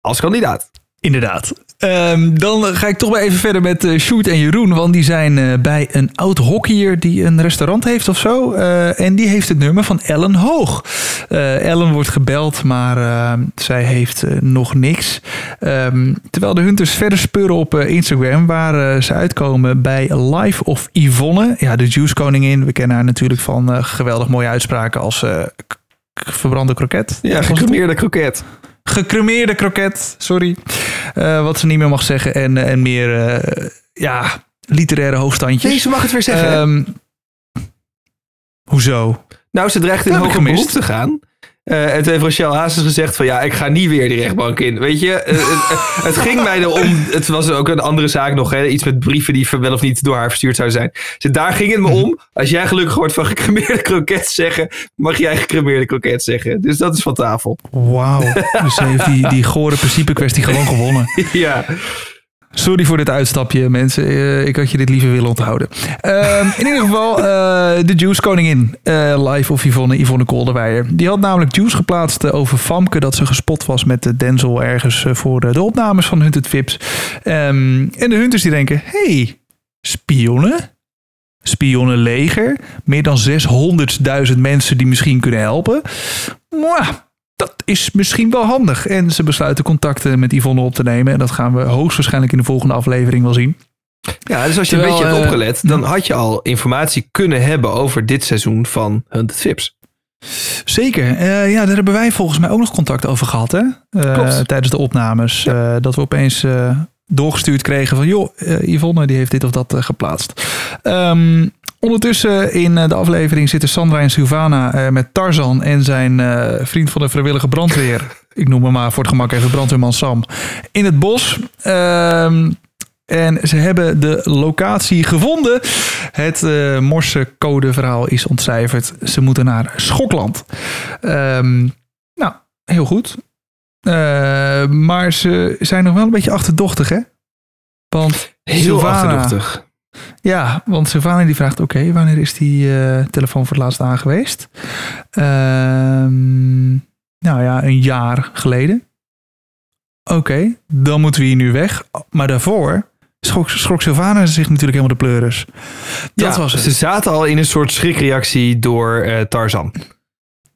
Als kandidaat. Inderdaad. Ehm, dan ga ik toch maar even verder met Sjoerd en Jeroen. Want die zijn eh, bij een oud hockeyer die een restaurant heeft of zo. Eh, en die heeft het nummer van Ellen Hoog. Ellen wordt gebeld, maar eh, zij heeft nog niks. Ehm, terwijl de Hunters verder speuren op Instagram... waar ze uitkomen bij Life of Yvonne. Ja, de Juice Koningin. We kennen haar natuurlijk van geweldig mooie uitspraken als... verbrande kroket. Ja, gecremeerde kroket. Gecremeerde kroket, sorry. Eh, wat ze niet meer mag zeggen. En, en meer, eh, ja, literaire hoofdstandjes. Nee, ze mag het weer zeggen. Ehm, hoezo? nou, ze dreigt in hoger gemist. beroep te gaan. Eh, en toen heeft Rochelle Hazes gezegd van ja, ik ga niet weer die rechtbank in. Weet je, eh, het, het ging mij erom, het was ook een andere zaak nog, hè, iets met brieven die wel of niet door haar verstuurd zouden zijn. Dus daar ging het me om. Als jij gelukkig wordt van gecremeerde kroket zeggen, mag jij gecremeerde kroket zeggen. Dus dat is van tafel. Wauw. dus ze heeft die, die gore principe kwestie gewoon gewonnen. ja, Sorry voor dit uitstapje, mensen. Eh, ik had je dit liever willen onthouden. Ehm, in ieder geval, eh, de Juice Koningin. eh, live of Yvonne, Yvonne Kolderweijer. Die had namelijk Juice geplaatst over Famke... dat ze gespot was met de Denzel ergens voor de opnames van Hunted Vips. Ehm, en de Hunters die denken... hey, spionnen? Spionnenleger? Meer dan 600.000 mensen die misschien kunnen helpen? Mwah, dat is misschien wel handig. En ze besluiten contacten met Yvonne op te nemen. En dat gaan we hoogstwaarschijnlijk in de volgende aflevering wel zien. ja dus als je een beetje hebt eh, opgelet, dan had je al informatie kunnen hebben over dit seizoen van Hunted Vips. Zeker. Eh, ja, daar hebben wij volgens mij ook nog contact over gehad. Hè? Eh, tijdens de opnames. Dat we opeens doorgestuurd kregen van... joh, Yvonne die heeft dit of dat geplaatst. Ehm, ondertussen in eh, de aflevering zitten Sandra en Sylvana eh, met Tarzan... en zijn eh, vriend van de vrijwillige brandweer. Ik noem hem maar voor het gemak even brandweerman Sam. In het bos. Ehm, en ze hebben de locatie gevonden. Het eh Morse-codeverhaal is ontcijferd. Ze moeten naar Schokland. Ehm, nou, heel goed. Maar ze zijn nog wel een beetje achterdochtig, hè? Want Heel achterdochtig. Ja, want Sylvana die vraagt... Oké, wanneer is die eh, telefoon voor het laatst aan geweest? Ehm, nou ja, een jaar geleden. Oké, dan moeten we hier nu weg. Maar daarvoor schrok, schrok Sylvana zich natuurlijk helemaal de pleuris. Dat ja, was het. Ze zaten al in een soort schrikreactie door eh, Tarzan.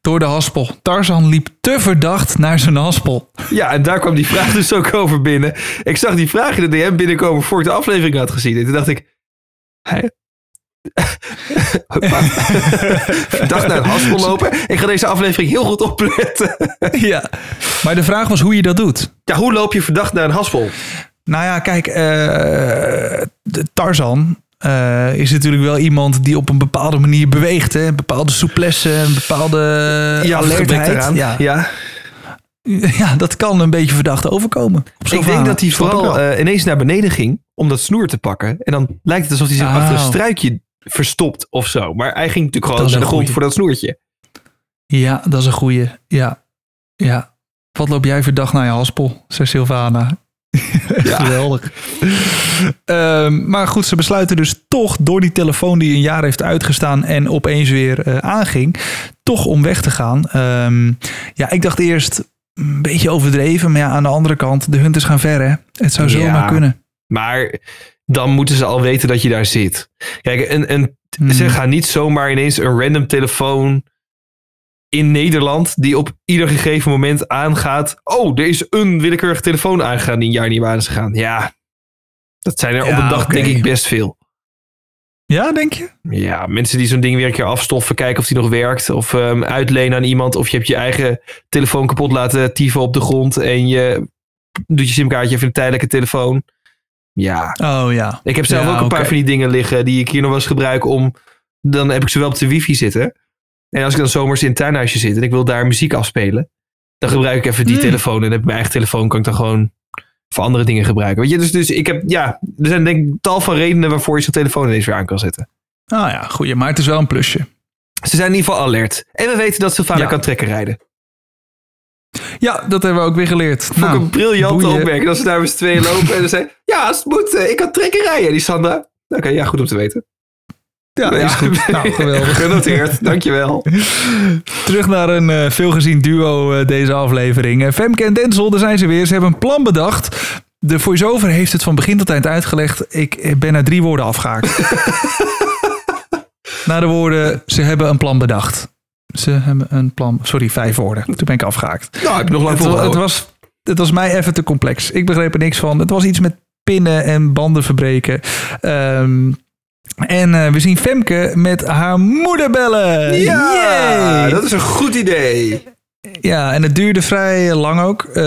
Door de haspel. Tarzan liep te verdacht naar zijn haspel. Ja, en daar kwam die vraag dus ook over binnen. Ik zag die vraag in de DM binnenkomen voor ik de aflevering had gezien. En toen dacht ik... Verdacht naar een haspel lopen? Ik ga deze aflevering heel goed opletten. ja. Maar de vraag was hoe je dat doet. Ja, hoe loop je verdacht naar een haspel? Nou ja, kijk, eh, Tarzan eh, is natuurlijk wel iemand die op een bepaalde manier beweegt. Hè? Een bepaalde souplesse, een bepaalde Ja, alertheid. Ja. ja. ja, dat kan een beetje verdacht overkomen. Ik denk dat hij vooral eh, ineens naar beneden ging om dat snoer te pakken. En dan lijkt het alsof hij zich Oh. achter een struikje verstopt of zo. Maar hij ging natuurlijk gewoon naar de grond goeie. voor dat snoertje. Ja, dat is een goeie. Ja, ja. Wat loop jij verdacht naar je haspel, zegt Sylvana. Echt Geweldig. Ehm, maar goed, ze besluiten dus toch door die telefoon die een jaar heeft uitgestaan en opeens weer eh, aanging, toch om weg te gaan. Ehm, ja, ik dacht eerst een beetje overdreven, maar ja, aan de andere kant, de hunters gaan ver hè. Het zou Ja. zomaar kunnen. Maar dan moeten ze al weten dat je daar zit. Kijk, een, een, Hmm. ze gaan niet zomaar ineens een random telefoon in Nederland die op ieder gegeven moment aangaat. Oh, er is een willekeurige telefoon aangegaan die een jaar niet aan is gegaan. Ja, dat zijn er op een dag denk ik best veel. Ja, denk je? Ja, mensen die zo'n ding weer een keer afstoffen, kijken of die nog werkt. Of ehm, uitlenen aan iemand. Of je hebt je eigen telefoon kapot laten tieven op de grond. En je doet je simkaartje even een tijdelijke telefoon. Ja, Oh ja. ik heb zelf Ja, ook een paar van die dingen liggen die ik hier nog wel eens gebruik om. Dan heb ik ze wel op de wifi zitten. En als ik dan zomers in het tuinhuisje zit en ik wil daar muziek afspelen, dan gebruik ik even die Hmm. telefoon. En dan heb ik mijn eigen telefoon, kan ik dan gewoon voor andere dingen gebruiken. Weet je, dus, dus ik heb, ja, er zijn denk ik tal van redenen waarvoor je zo'n telefoon ineens weer aan kan zetten. Ah ja, goeie. Maar het is wel een plusje. Ze zijn in ieder geval alert. En we weten dat Sylvana Ja. kan trekken rijden. Ja, dat hebben we ook weer geleerd. Vond ik een briljante boeien. opmerking. Als ze daar met z'n tweeën lopen en dan zei ja, als het moet, eh, ik kan trekken rijden. Die Sandra. Oké, ja, goed om te weten. Ja, is goed. Nou, geweldig. Genoteerd, dankjewel. Terug naar een eh, veelgezien duo eh, deze aflevering. Eh, Femke en Denzel, daar zijn ze weer. Ze hebben een plan bedacht. De voice-over heeft het van begin tot eind uitgelegd. Ik ben naar drie woorden afgehaakt. naar de woorden, ze hebben een plan bedacht. Ze hebben een plan... Sorry, vijf woorden. Toen ben ik afgehaakt. Nou, heb je nog lang Het, was, het was mij even te complex. Ik begreep er niks van. Het was iets met pinnen en banden verbreken. Ehm, en eh, we zien Femke met haar moeder bellen. Ja, dat is een goed idee. Ja, en het duurde vrij lang ook. Eh,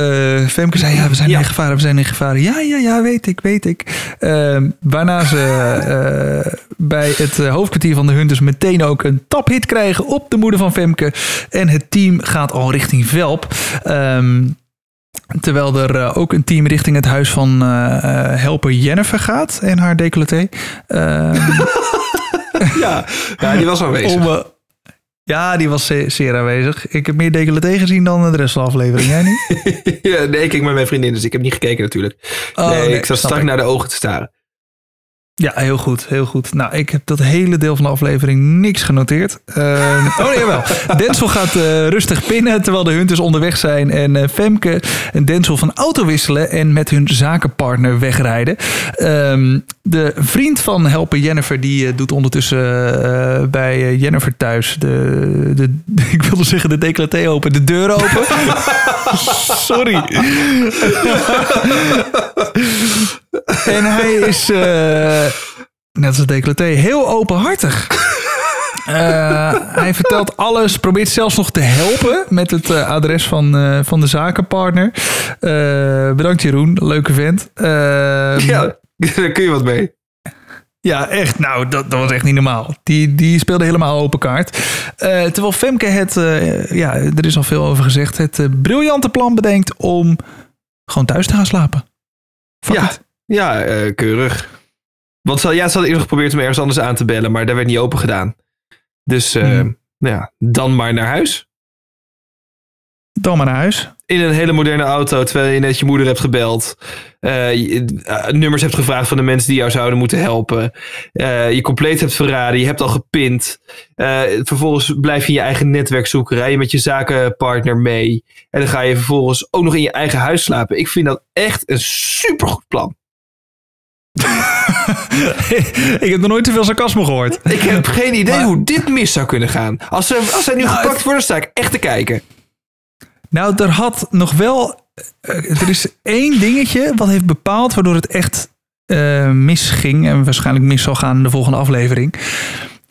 Femke zei, ja, we zijn Ja. in gevaar, we zijn in gevaar. Ja, ja, ja, weet ik, weet ik. Eh, waarna ze eh, bij het eh, hoofdkwartier van de Hunters meteen ook een taphit krijgen op de moeder van Femke. En het team gaat al richting Velp. Ehm, terwijl er ook een team richting het huis van eh, helper Jennifer gaat en haar decolleté. Ehm, Ja, ja die was aanwezig. om, ja, die was zeer, zeer aanwezig. Ik heb meer decolleté gezien dan de rest van de aflevering. Jij niet? ja, nee, ik keek met mijn vriendin, dus ik heb niet gekeken natuurlijk. Oh, nee, nee, ik zat strak ik. naar de ogen te staren. Ja, heel goed, heel goed. Nou, ik heb dat hele deel van de aflevering niks genoteerd. Ehm, oh nee, jawel. Denzel gaat eh, rustig pinnen terwijl de Hunters onderweg zijn. En eh, Femke en Denzel van auto wisselen en met hun zakenpartner wegrijden. Ehm, de vriend van helper Jennifer, die eh, doet ondertussen bij Jennifer thuis de, de, ik wilde zeggen de decolleté open, de deur open. Sorry. En hij is, net als het decolleté, heel openhartig. Eh, hij vertelt alles, probeert zelfs nog te helpen met het eh, adres van, eh, van de zakenpartner. Bedankt Jeroen, leuke vent. Eh, Ja, daar kun je wat mee. ja, echt. Nou, dat, dat was echt niet normaal. Die, die speelde helemaal open kaart. Terwijl Femke het, ja, er is al veel over gezegd, het briljante plan bedenkt om gewoon thuis te gaan slapen. Fuck Ja, it. ja keurig. Want ze, ja, ze hadden eerder geprobeerd om ergens anders aan te bellen, maar daar werd niet open gedaan. Dus eh, Hmm. nou ja, dan maar naar huis. Dan maar naar huis. In een hele moderne auto, terwijl je net je moeder hebt gebeld. eh, je- eh, nummers hebt gevraagd van de mensen die jou zouden moeten helpen. je compleet hebt verraden, je hebt al gepint. vervolgens blijf je in je eigen netwerk zoeken. Rij je met je zakenpartner mee. En dan ga je vervolgens ook nog in je eigen huis slapen. Ik vind dat echt een supergoed plan. Ik heb nog nooit zoveel sarcasme gehoord. Ik heb geen idee Maar- hoe dit mis zou kunnen gaan. Als, ze, als zij nu Nou, gepakt het- worden, sta ik echt te kijken. Nou, er had nog wel. eh, er is één dingetje wat heeft bepaald waardoor het echt eh, misging. En waarschijnlijk mis zal gaan in de volgende aflevering.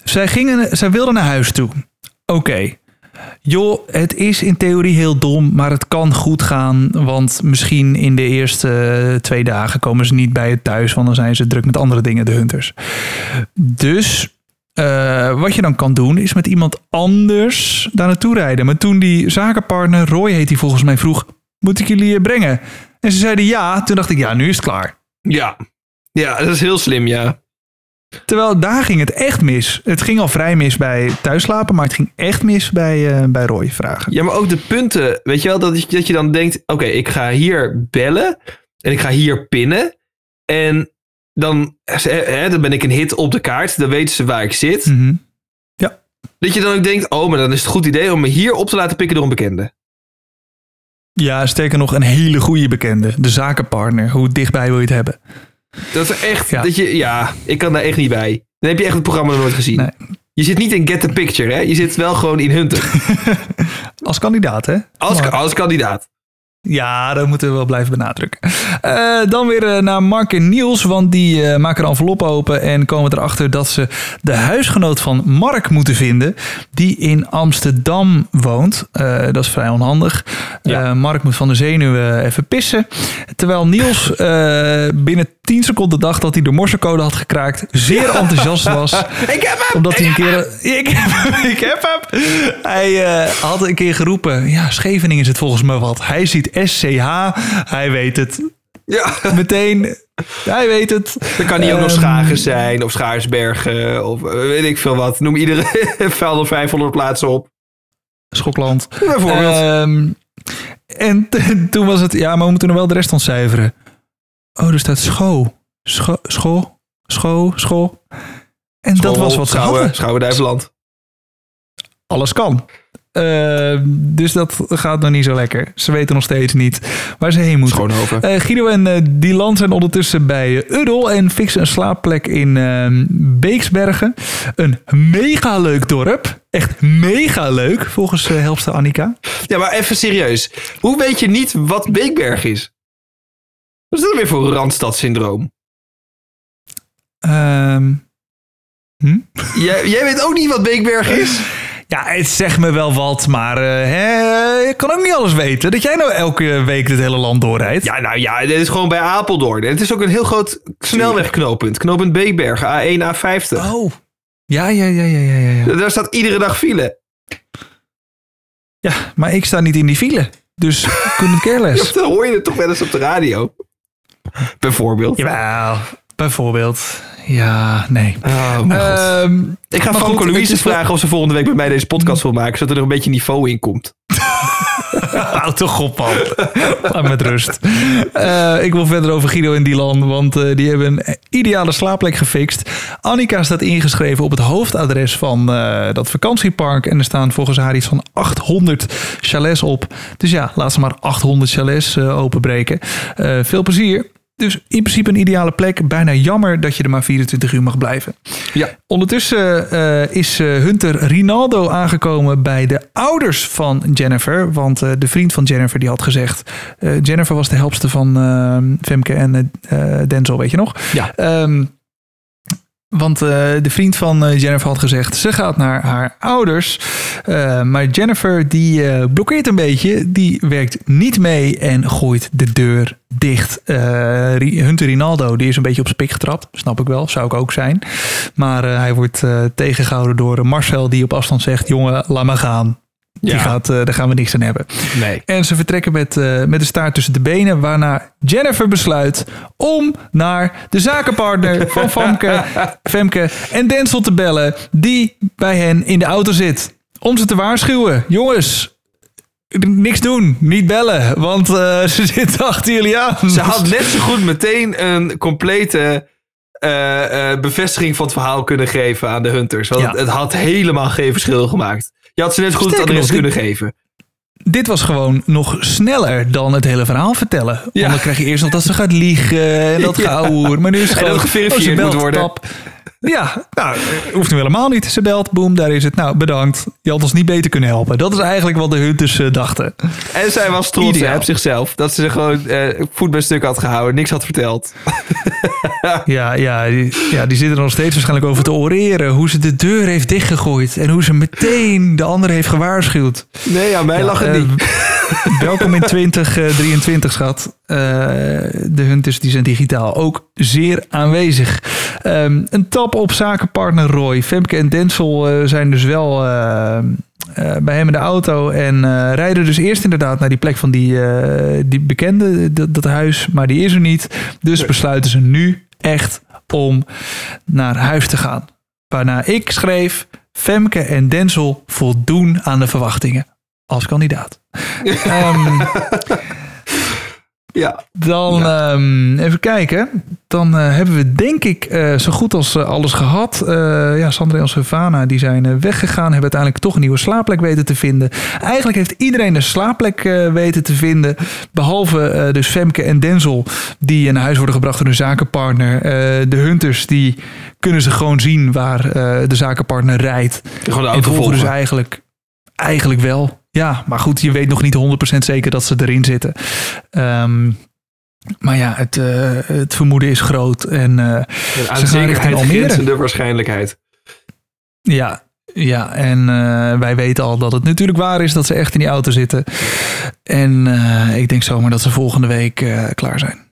Zij, gingen, zij wilden naar huis toe. Oké. Joh, het is in theorie heel dom, maar het kan goed gaan. Want misschien in de eerste eh, twee dagen komen ze niet bij het thuis, want dan zijn ze druk met andere dingen, de hunters. Dus eh, wat je dan kan doen, is met iemand anders daar naartoe rijden. Maar toen die zakenpartner, Roy heet hij volgens mij, vroeg: Moet ik jullie eh, brengen? En ze zeiden ja. Toen dacht ik: Ja, nu is het klaar. Ja. Ja, dat is heel slim, ja. Terwijl daar ging het echt mis. Het ging al vrij mis bij thuislapen, maar het ging echt mis bij, eh, bij Roy vragen. Ja, maar ook de punten. Weet je wel, dat, je- dat je dan denkt: oké, ik ga hier bellen. En ik ga hier pinnen. En dan, hè, dan ben ik een hit op de kaart. Dan weten ze waar ik zit. Mhm. Dat je dan ook denkt: oh, maar dan is het een goed idee om me hier op te laten pikken door een bekende. Ja, sterker nog, een hele goede bekende. De zakenpartner. Hoe dichtbij wil je het hebben? Dat is echt, Ja. dat je, ja, ik kan daar echt niet bij. Dan heb je echt het programma nooit gezien. Nee. Je zit niet in Get the Picture, hè? Je zit wel gewoon in Hunter. Als kandidaat, hè? Als, Maar- als kandidaat. Ja, dat moeten we wel blijven benadrukken. Eh, dan weer eh, naar Mark en Niels, want die eh, maken een envelop open en komen erachter dat ze de huisgenoot van Mark moeten vinden, die in Amsterdam woont. Dat is vrij onhandig. Ja. Mark moet van de zenuwen even pissen. Terwijl Niels binnen 10 seconden dacht dat hij de morsecode had gekraakt, zeer enthousiast was. Ik heb hem! Omdat hij een keer. Ik heb hem, ik heb hem. Hij eh, had een keer geroepen. Ja, Scheveningen is het volgens mij wat. Hij ziet SCH. Hij weet het. Ja, Meteen. Hij weet het. dan kan hij ook nog Ehm, Schagen zijn, of Schaarsbergen, of eh, weet ik veel wat. Noem iedere vuil 500 plaatsen op. Schokland. Bijvoorbeeld. Ehm, en toen was het. Ja, maar we moeten nog wel de rest ontcijferen. Oh, er staat scho. Scho. Scho. Scho. Scho. En dat was wat ze hadden. Schouwen-Duiveland. alles kan. Ehm, dus dat gaat nog niet zo lekker. Ze weten nog steeds niet waar ze heen moeten. Schoonhoven. Eh, Guido en eh Dylan zijn ondertussen bij eh, Uddel en fixen een slaapplek in ehm, Beeksbergen. Een mega leuk dorp. Echt mega leuk, volgens uh, Helpster Annika. Ja, maar even serieus. Hoe weet je niet wat Beekberg is? Wat is dat weer voor Randstad-syndroom? Ehm, hm? Jij, jij weet ook niet wat Beekberg is? Ja, het zegt me wel wat, maar eh, hè, ik kan ook niet alles weten. Dat jij nou elke week het hele land doorrijdt. Ja, nou ja, dit is gewoon bij Apeldoorn. Het is ook een heel groot snelwegknooppunt. Knooppunt Beekbergen, A1, A50. Oh. Ja, ja, ja, ja, ja, ja. Daar staat iedere dag file. Ja, maar ik sta niet in die file. Dus couldn't care less. Dan hoor je het toch wel eens op de radio. Bijvoorbeeld. Jawel, bijvoorbeeld. Ja, nee. Oh. Ehm, Ik ga Franco Louise vragen of ze volgende week met mij deze podcast wil maken, zodat er een beetje niveau in komt. Houd toch op, man. Met rust. Eh, ik wil verder over Guido en Dylan, want eh, die hebben een ideale slaapplek gefixt. Annika staat ingeschreven op het hoofdadres van eh, dat vakantiepark. En er staan volgens haar iets van 800 chalets op. Dus ja, laat ze maar 800 chalets openbreken. Veel plezier. Dus in principe een ideale plek. Bijna jammer dat je er maar 24 uur mag blijven. Ja. Ondertussen eh, is eh, Hunter Rinaldo aangekomen bij de ouders van Jennifer. Want eh, de vriend van Jennifer die had gezegd... Jennifer was de helpste van Femke en Denzel, weet je nog? Ja. Ehm, want eh, de vriend van eh, Jennifer had gezegd... ze gaat naar haar ouders. Eh, maar Jennifer die blokkeert een beetje. Die werkt niet mee en gooit de deur dicht. Hunter Rinaldo die is een beetje op zijn pik getrapt. Snap ik wel, zou ik ook zijn. Maar hij wordt eh, tegengehouden door Marcel... die op afstand zegt... jongen, laat maar gaan. Die Ja. gaat, eh, daar gaan we niks aan hebben. Nee. En ze vertrekken met, eh, met de staart tussen de benen, waarna Jennifer besluit om naar de zakenpartner van Famke, Femke en Denzel te bellen, die bij hen in de auto zit. Om ze te waarschuwen. Jongens, niks doen, niet bellen, want eh, ze zitten achter jullie aan. Ze had net zo goed meteen een complete bevestiging van het verhaal kunnen geven aan de Hunters. Want Ja. het, het had helemaal geen verschil gemaakt. Je had ze net goed het adres kunnen geven. Dit was gewoon nog sneller dan het hele verhaal vertellen. Ja. Want dan krijg je eerst nog dat ze gaat liegen en dat Ja. geouwehoer. Maar nu is het gewoon... geverifieerd oh, moet worden. tap. Ja, nou, hoeft nu helemaal niet. Ze belt, boem, daar is het. Nou, bedankt. Je had ons niet beter kunnen helpen. Dat is eigenlijk wat de Hunters eh, dachten. En zij was trots Ideaal. op zichzelf. Dat ze gewoon eh voet bij stuk had gehouden. Niks had verteld. Ja, ja, die, ja, die zitten er nog steeds waarschijnlijk over te oreren. Hoe ze de deur heeft dichtgegooid. En hoe ze meteen de ander heeft gewaarschuwd. Nee, aan mij lag het Eh, niet. welkom in 2023, schat. Eh, de Hunters die zijn digitaal ook zeer aanwezig. Ehm, een tap op zakenpartner Roy. Femke en Denzel eh, zijn dus wel eh, bij hem in de auto. En rijden dus eerst inderdaad naar die plek van die, die bekende, dat, dat huis. Maar die is er niet. Dus besluiten ze nu echt om naar huis te gaan. Waarna ik schreef... Femke en Denzel voldoen aan de verwachtingen. Als kandidaat. Ehm, Ja. dan ehm, even kijken. Dan eh, hebben we denk ik eh, zo goed als eh, alles gehad. Eh, ja, Sandra en Savannah die zijn weggegaan. Hebben uiteindelijk toch een nieuwe slaapplek weten te vinden. Eigenlijk heeft iedereen een slaapplek weten te vinden. Behalve eh, dus Femke en Denzel. Die naar huis worden gebracht door hun zakenpartner. De Hunters die kunnen ze gewoon zien waar de zakenpartner rijdt. Gewoon de auto volgen. dus eigenlijk, eigenlijk wel. Ja, maar goed, je weet nog niet 100% zeker dat ze erin zitten. Ehm, maar ja, het, eh, het vermoeden is groot. En zekerheid richting Almere. grenzende waarschijnlijkheid. ja, ja, en eh, wij weten al dat het natuurlijk waar is dat ze echt in die auto zitten. En eh, ik denk zomaar dat ze volgende week klaar zijn.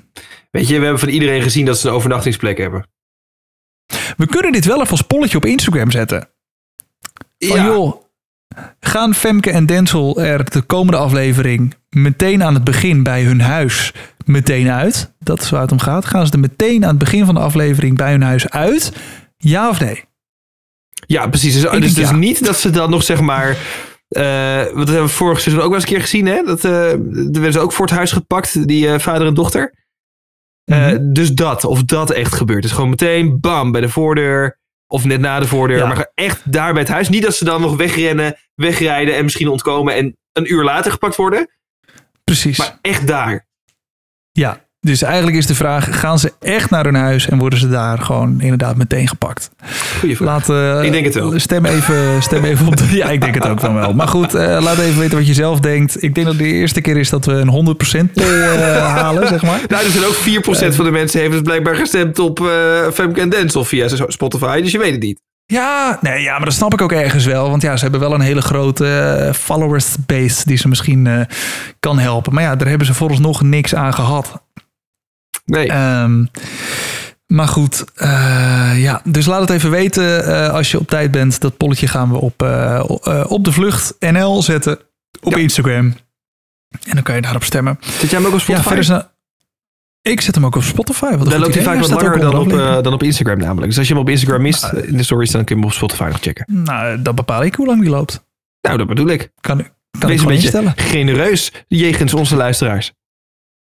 Weet je, we hebben van iedereen gezien dat ze een overnachtingsplek hebben. We kunnen dit wel even als polletje op Instagram zetten. Van joh, gaan Femke en Denzel er de komende aflevering meteen aan het begin bij hun huis meteen uit? Dat is waar het om gaat. Gaan ze er meteen aan het begin van de aflevering bij hun huis uit? Ja of nee? Ja, precies. Dus, dus, dus ja. niet dat ze dan nog zeg maar. eh wat hebben we vorig seizoen ook wel eens een keer gezien, hè? Dat er werden ze ook voor het huis gepakt, die eh, vader en dochter. Mhm. Dus dat, of dat echt gebeurt. Dus gewoon meteen, bam, bij de voordeur. Of net na de voordeur. Ja. Maar echt daar bij het huis. Niet dat ze dan nog wegrennen, wegrijden en misschien ontkomen. En een uur later gepakt worden. Precies. Maar echt daar. Ja, dus eigenlijk is de vraag: gaan ze echt naar hun huis en worden ze daar gewoon inderdaad meteen gepakt? Goeie vraag. Laat, eh, Ik denk het wel. Stem even, stem even op. De, ja, ik denk het ook dan wel. Maar goed, eh, laat even weten wat je zelf denkt. Ik denk dat het de eerste keer is dat we een 100% poll eh, halen, zeg maar. Nou, er zijn ook 4% van de mensen heeft dus blijkbaar gestemd op Femke en Denzel via Spotify. Dus je weet het niet. Ja, nee, ja, maar dat snap ik ook ergens wel. Want ja, ze hebben wel een hele grote followers base die ze misschien kan helpen. Maar ja, daar hebben ze vooralsnog niks aan gehad. Nee. Ehm, maar goed, eh, ja, dus laat het even weten eh, als je op tijd bent. Dat polletje gaan we op, eh, op de vlucht NL zetten op Ja. Instagram. En dan kan je daarop stemmen. Zit jij hem ook op Spotify? Ja, verder er- Ik zet hem ook op Spotify. Wat een dan loopt hij vaak wat langer dan op, dan op Instagram namelijk. Dus als je hem op Instagram mist eh, in de stories, dan kun je hem op Spotify nog checken. Nou, dat bepaal ik hoe lang die loopt. Nou, dat bedoel ik. Kan, ik- kan ik Wees een gewoon beetje instellen. genereus jegens onze luisteraars.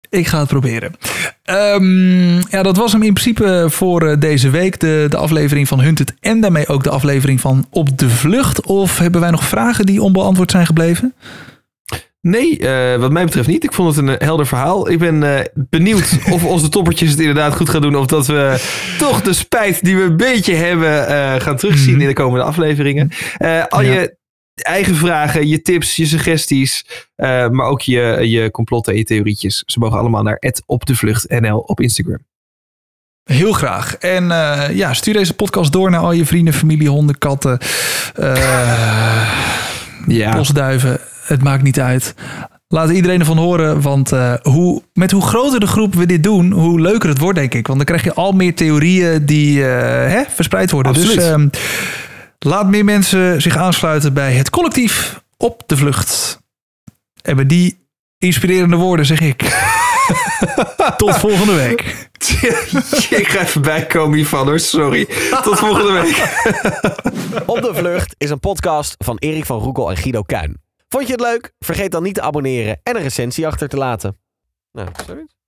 Ik ga het proberen. Ehm, ja, dat was hem in principe voor eh, deze week. De, de aflevering van Hunted en daarmee ook de aflevering van Op de Vlucht. Of hebben wij nog vragen die onbeantwoord zijn gebleven? Nee, eh, wat mij betreft niet. Ik vond het een eh, helder verhaal. Ik ben benieuwd of onze toppertjes het inderdaad goed gaan doen. Of dat we toch de spijt die we een beetje hebben gaan terugzien Mhm. in de komende afleveringen. Al Ja. je eigen vragen, je tips, je suggesties. eh, maar ook je, je complotten en je theorietjes. Ze mogen allemaal naar @opdevluchtnl op Instagram. Heel graag. En eh, ja, stuur deze podcast door naar al je vrienden, familie, honden, katten, eh Ja, postduiven. Het maakt niet uit. Laat iedereen ervan horen, want hoe, met hoe groter de groep we dit doen, hoe leuker het wordt, denk ik. Want dan krijg je al meer theorieën die hè, verspreid worden. Absoluut. Dus ehm, laat meer mensen zich aansluiten bij het collectief op de vlucht. En met die inspirerende woorden zeg ik. Tot volgende week. ik ga even bijkomen hiervan hoor. Sorry. Tot volgende week. Op de Vlucht is een podcast van Erik van Roekel en Guido Kuin. Vond je het leuk? Vergeet dan niet te abonneren en een recensie achter te laten. Nou, zoiets.